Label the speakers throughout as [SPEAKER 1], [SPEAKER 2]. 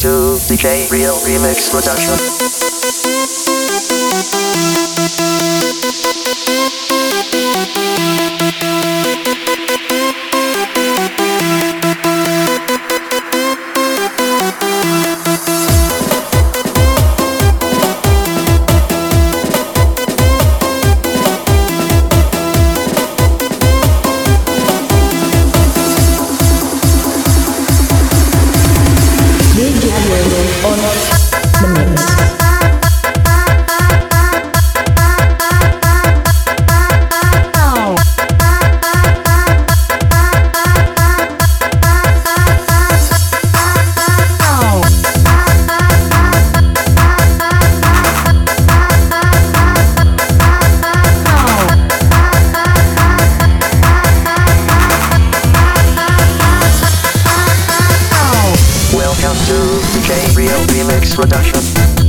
[SPEAKER 1] To DJ Real Remix Production.
[SPEAKER 2] On
[SPEAKER 1] Real Remix Production.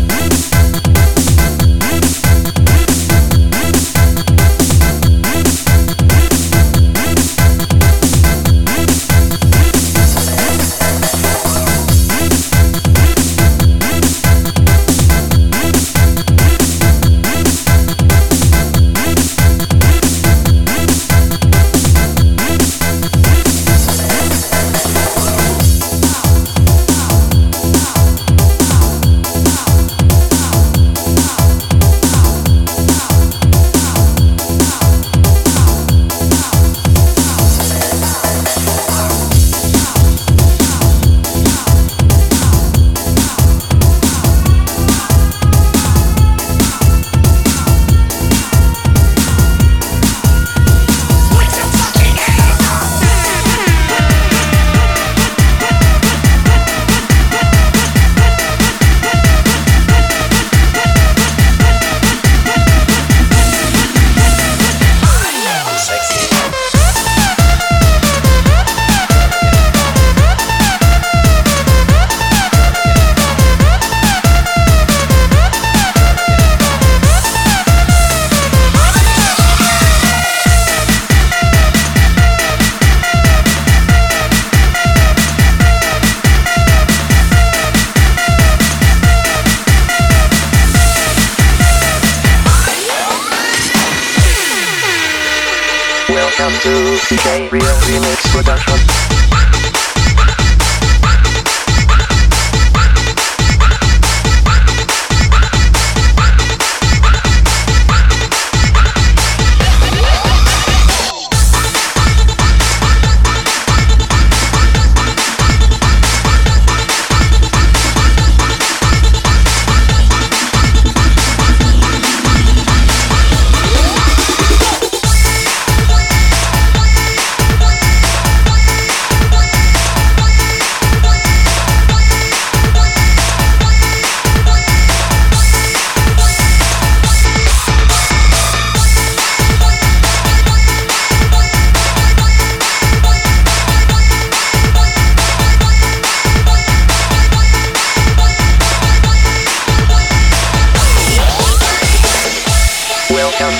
[SPEAKER 1] Welcome to DJ Real Remix Production.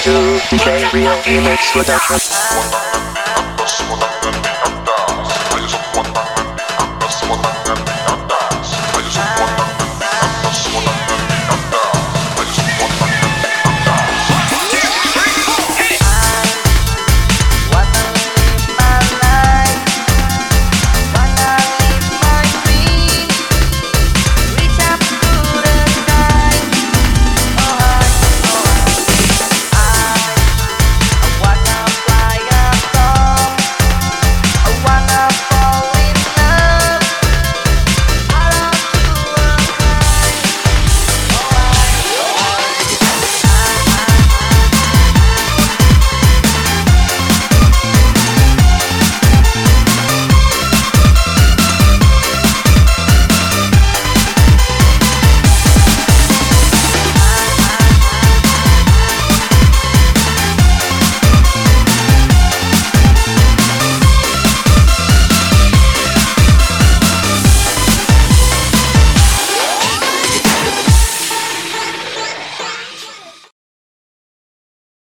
[SPEAKER 1] To DJ Real Remix Production.